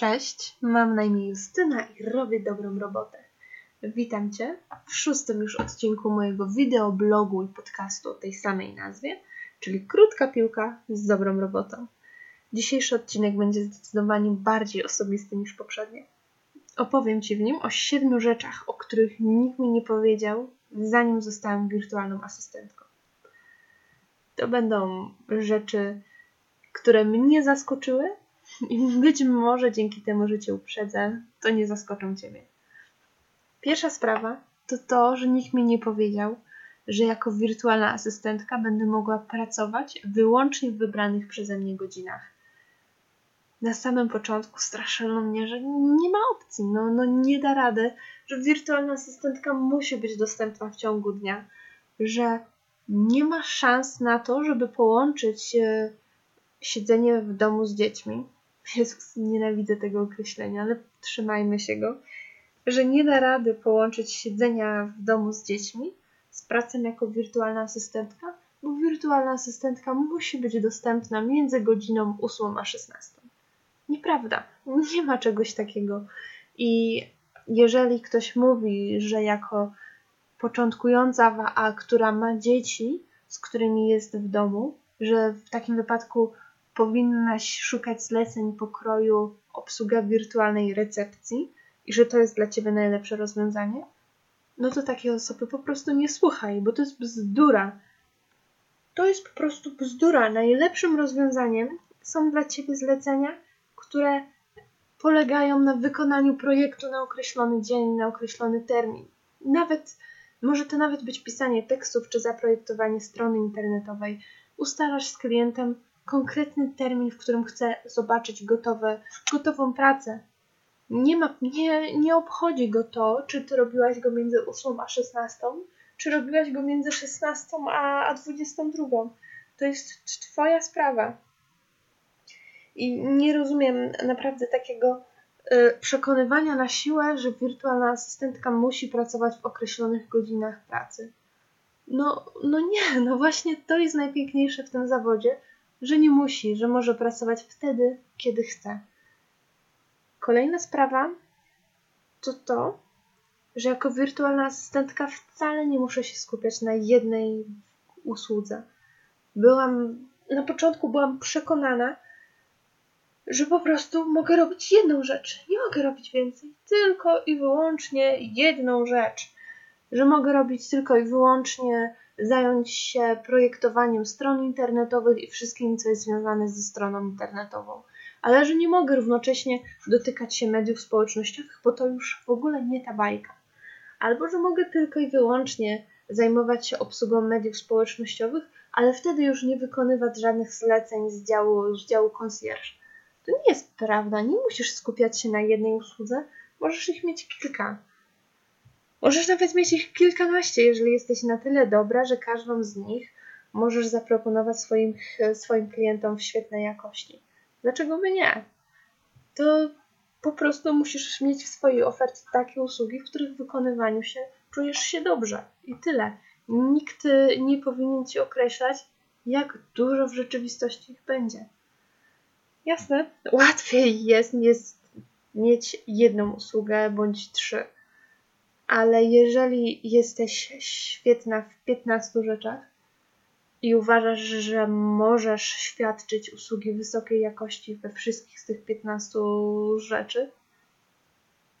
Cześć, mam na imię Justyna i robię dobrą robotę. Witam Cię w szóstym już odcinku mojego wideoblogu i podcastu o tej samej nazwie, czyli Krótka Piłka z dobrą robotą. Dzisiejszy odcinek będzie zdecydowanie bardziej osobisty niż poprzednie. Opowiem Ci w nim o siedmiu rzeczach, o których nikt mi nie powiedział, zanim zostałam wirtualną asystentką. To będą rzeczy, które mnie zaskoczyły, i być może dzięki temu, że cię uprzedzę, to nie zaskoczą ciebie. Pierwsza sprawa to to, że nikt mi nie powiedział, że jako wirtualna asystentka będę mogła pracować wyłącznie w wybranych przeze mnie godzinach. Na samym początku straszono mnie, że nie ma opcji, no, no nie da rady, że wirtualna asystentka musi być dostępna w ciągu dnia, że nie ma szans na to, żeby połączyć e, siedzenie w domu z dziećmi Jezus, nienawidzę tego określenia, ale trzymajmy się go, że nie da rady połączyć siedzenia w domu z dziećmi z pracą jako wirtualna asystentka, bo wirtualna asystentka musi być dostępna między godziną 8 a 16. Nieprawda, nie ma czegoś takiego. I jeżeli ktoś mówi, że jako początkująca WA, która ma dzieci, z którymi jest w domu, że w takim wypadku powinnaś szukać zleceń pokroju obsługa wirtualnej recepcji i że to jest dla ciebie najlepsze rozwiązanie, no to takiej osoby po prostu nie słuchaj, bo to jest bzdura. To jest po prostu bzdura. Najlepszym rozwiązaniem są dla ciebie zlecenia, które polegają na wykonaniu projektu na określony dzień, na określony termin. Nawet może to nawet być pisanie tekstów czy zaprojektowanie strony internetowej. Ustalasz z klientem konkretny termin, w którym chcę zobaczyć gotowe, gotową pracę. Nie, ma, nie, nie obchodzi go to, czy ty robiłaś go między 8 a 16, czy robiłaś go między 16 a, a 22. To jest twoja sprawa. I nie rozumiem naprawdę takiego y, przekonywania na siłę, że wirtualna asystentka musi pracować w określonych godzinach pracy. No, no nie, no właśnie to jest najpiękniejsze w tym zawodzie, że nie musi, że może pracować wtedy, kiedy chce. Kolejna sprawa to to, że jako wirtualna asystentka wcale nie muszę się skupiać na jednej usłudze. Byłam, na początku byłam przekonana, że po prostu mogę robić jedną rzecz. Nie mogę robić więcej. Tylko i wyłącznie jedną rzecz. Że mogę robić tylko i wyłącznie zająć się projektowaniem stron internetowych i wszystkim, co jest związane ze stroną internetową. Ale że nie mogę równocześnie dotykać się mediów społecznościowych, bo to już w ogóle nie ta bajka. Albo że mogę tylko i wyłącznie zajmować się obsługą mediów społecznościowych, ale wtedy już nie wykonywać żadnych zleceń z działu, z działu concierge. To nie jest prawda, nie musisz skupiać się na jednej usłudze, możesz ich mieć kilka. Możesz nawet mieć ich kilkanaście, jeżeli jesteś na tyle dobra, że każdą z nich możesz zaproponować swoim, swoim klientom w świetnej jakości. Dlaczego by nie? To po prostu musisz mieć w swojej ofercie takie usługi, w których wykonywaniu się czujesz się dobrze. I tyle. Nikt nie powinien ci określać, jak dużo w rzeczywistości ich będzie. Jasne, łatwiej jest, jest mieć jedną usługę bądź trzy ale jeżeli jesteś świetna w 15 rzeczach i uważasz, że możesz świadczyć usługi wysokiej jakości we wszystkich z tych 15 rzeczy,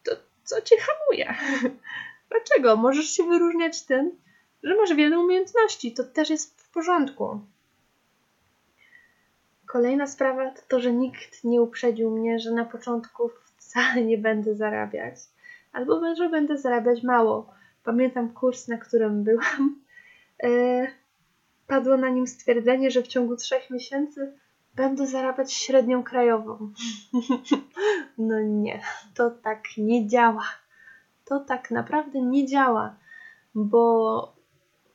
to co cię hamuje? Dlaczego? Możesz się wyróżniać tym, że masz wiele umiejętności. To też jest w porządku. Kolejna sprawa to to, że nikt nie uprzedził mnie, że na początku wcale nie będę zarabiać albo że będę zarabiać mało. Pamiętam kurs, na którym byłam. E, padło na nim stwierdzenie, że w ciągu trzech miesięcy będę zarabiać średnią krajową. no nie, to tak nie działa. To tak naprawdę nie działa, bo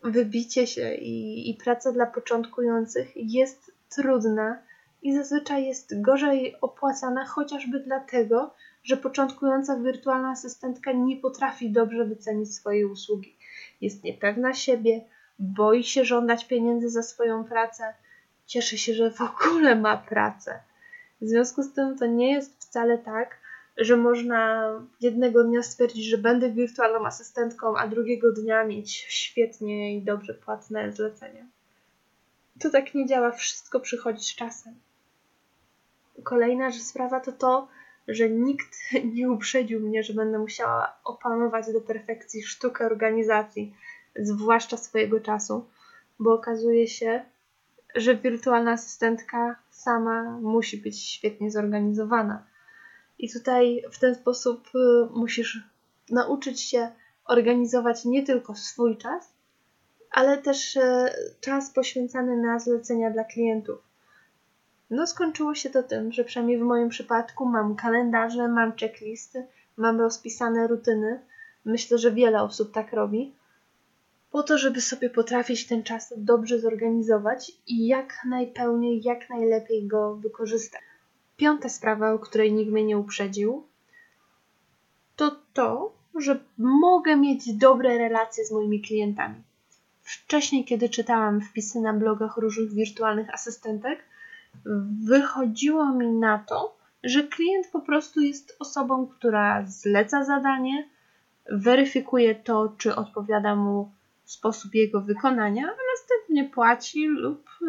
wybicie się i, i praca dla początkujących jest trudna i zazwyczaj jest gorzej opłacana chociażby dlatego, że początkująca wirtualna asystentka nie potrafi dobrze wycenić swojej usługi. Jest niepewna siebie, boi się żądać pieniędzy za swoją pracę, cieszy się, że w ogóle ma pracę. W związku z tym to nie jest wcale tak, że można jednego dnia stwierdzić, że będę wirtualną asystentką, a drugiego dnia mieć świetnie i dobrze płatne zlecenie. To tak nie działa, wszystko przychodzi z czasem. Kolejna sprawa to to, że nikt nie uprzedził mnie, że będę musiała opanować do perfekcji sztukę organizacji, zwłaszcza swojego czasu, bo okazuje się, że wirtualna asystentka sama musi być świetnie zorganizowana. I tutaj w ten sposób y, musisz nauczyć się organizować nie tylko swój czas, ale też y, czas poświęcany na zlecenia dla klientów. No, skończyło się to tym, że przynajmniej w moim przypadku mam kalendarze, mam checklisty, mam rozpisane rutyny. Myślę, że wiele osób tak robi po to, żeby sobie potrafić ten czas dobrze zorganizować i jak najpełniej, jak najlepiej go wykorzystać. Piąta sprawa, o której nikt mnie nie uprzedził, to to, że mogę mieć dobre relacje z moimi klientami. Wcześniej, kiedy czytałam wpisy na blogach różnych wirtualnych asystentek, wychodziło mi na to, że klient po prostu jest osobą, która zleca zadanie, weryfikuje to, czy odpowiada mu sposób jego wykonania, a następnie płaci lub y,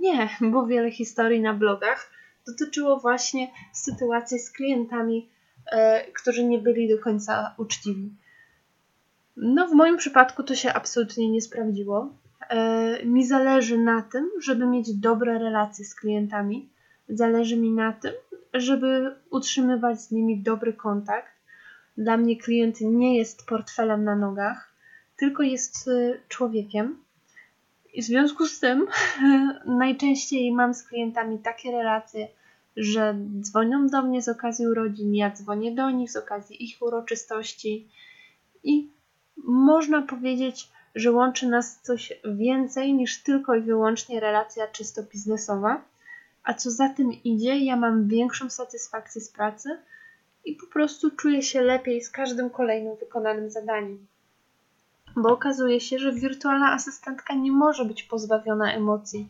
nie, bo wiele historii na blogach dotyczyło właśnie sytuacji z klientami, e, którzy nie byli do końca uczciwi. No, w moim przypadku to się absolutnie nie sprawdziło. E, mi zależy na tym, żeby mieć dobre relacje z klientami. Zależy mi na tym, żeby utrzymywać z nimi dobry kontakt. Dla mnie klient nie jest portfelem na nogach tylko jest y, człowiekiem. I w związku z tym najczęściej mam z klientami takie relacje, że dzwonią do mnie z okazji urodzin, ja dzwonię do nich z okazji ich uroczystości i można powiedzieć, że łączy nas coś więcej niż tylko i wyłącznie relacja czysto biznesowa. A co za tym idzie, ja mam większą satysfakcję z pracy i po prostu czuję się lepiej z każdym kolejnym wykonanym zadaniem bo okazuje się, że wirtualna asystentka nie może być pozbawiona emocji.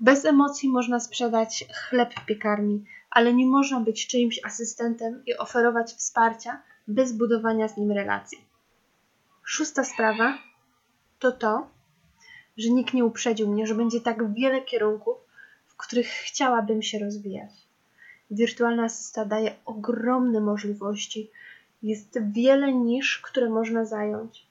Bez emocji można sprzedać chleb w piekarni, ale nie można być czyimś asystentem i oferować wsparcia bez budowania z nim relacji. Szósta sprawa to to, że nikt nie uprzedził mnie, że będzie tak wiele kierunków, w których chciałabym się rozwijać. Wirtualna asysta daje ogromne możliwości. Jest wiele nisz, które można zająć.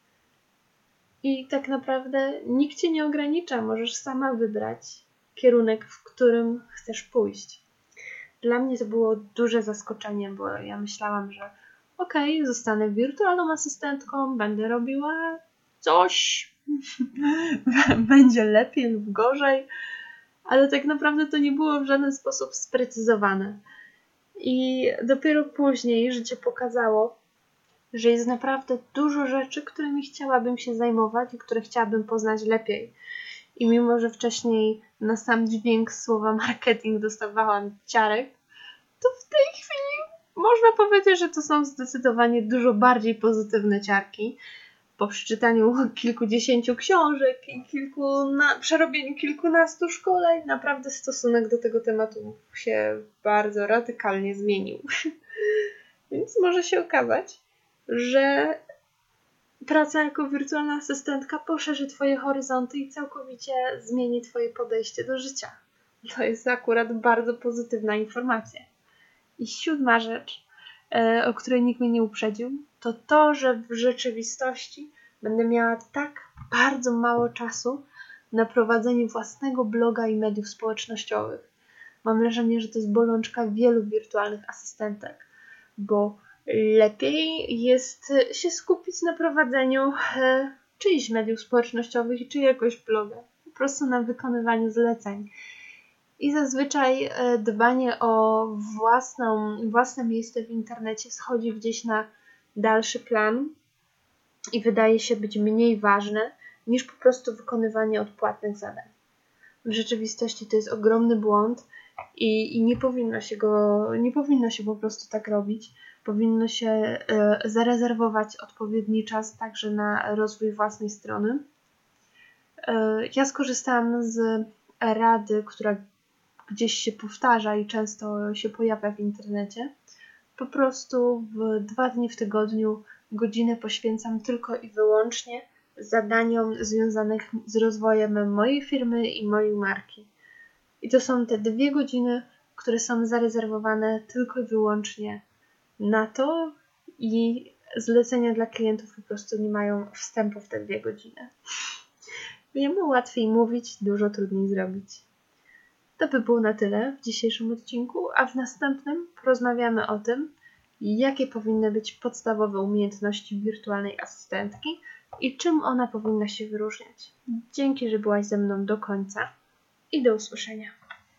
I tak naprawdę nikt cię nie ogranicza, możesz sama wybrać kierunek, w którym chcesz pójść. Dla mnie to było duże zaskoczenie, bo ja myślałam, że okej, okay, zostanę wirtualną asystentką, będę robiła coś, będzie lepiej lub gorzej, ale tak naprawdę to nie było w żaden sposób sprecyzowane. I dopiero później życie pokazało, że jest naprawdę dużo rzeczy, którymi chciałabym się zajmować i które chciałabym poznać lepiej. I mimo, że wcześniej na sam dźwięk słowa marketing dostawałam ciarek, to w tej chwili można powiedzieć, że to są zdecydowanie dużo bardziej pozytywne ciarki. Po przeczytaniu kilkudziesięciu książek i kilku na, przerobieniu kilkunastu szkoleń, naprawdę stosunek do tego tematu się bardzo radykalnie zmienił. Więc może się okazać, że praca jako wirtualna asystentka poszerzy Twoje horyzonty i całkowicie zmieni Twoje podejście do życia. To jest akurat bardzo pozytywna informacja. I siódma rzecz, e, o której nikt mnie nie uprzedził, to to, że w rzeczywistości będę miała tak bardzo mało czasu na prowadzenie własnego bloga i mediów społecznościowych. Mam wrażenie, że to jest bolączka wielu wirtualnych asystentek, bo lepiej jest się skupić na prowadzeniu e, czyichś mediów społecznościowych czy jakoś bloga. Po prostu na wykonywaniu zleceń. I zazwyczaj e, dbanie o własną, własne miejsce w internecie schodzi gdzieś na dalszy plan i wydaje się być mniej ważne niż po prostu wykonywanie odpłatnych zadań. W rzeczywistości to jest ogromny błąd i, i nie powinno się go, nie powinno się po prostu tak robić powinno się e, zarezerwować odpowiedni czas także na rozwój własnej strony. E, ja skorzystałam z rady, która gdzieś się powtarza i często się pojawia w internecie. Po prostu w dwa dni w tygodniu godzinę poświęcam tylko i wyłącznie zadaniom związanych z rozwojem mojej firmy i mojej marki. I to są te dwie godziny, które są zarezerwowane tylko i wyłącznie na to i zlecenia dla klientów po prostu nie mają wstępu w te dwie godziny. Wiem, łatwiej mówić, dużo trudniej zrobić. To by było na tyle w dzisiejszym odcinku, a w następnym porozmawiamy o tym, jakie powinny być podstawowe umiejętności wirtualnej asystentki i czym ona powinna się wyróżniać. Dzięki, że byłaś ze mną do końca i do usłyszenia.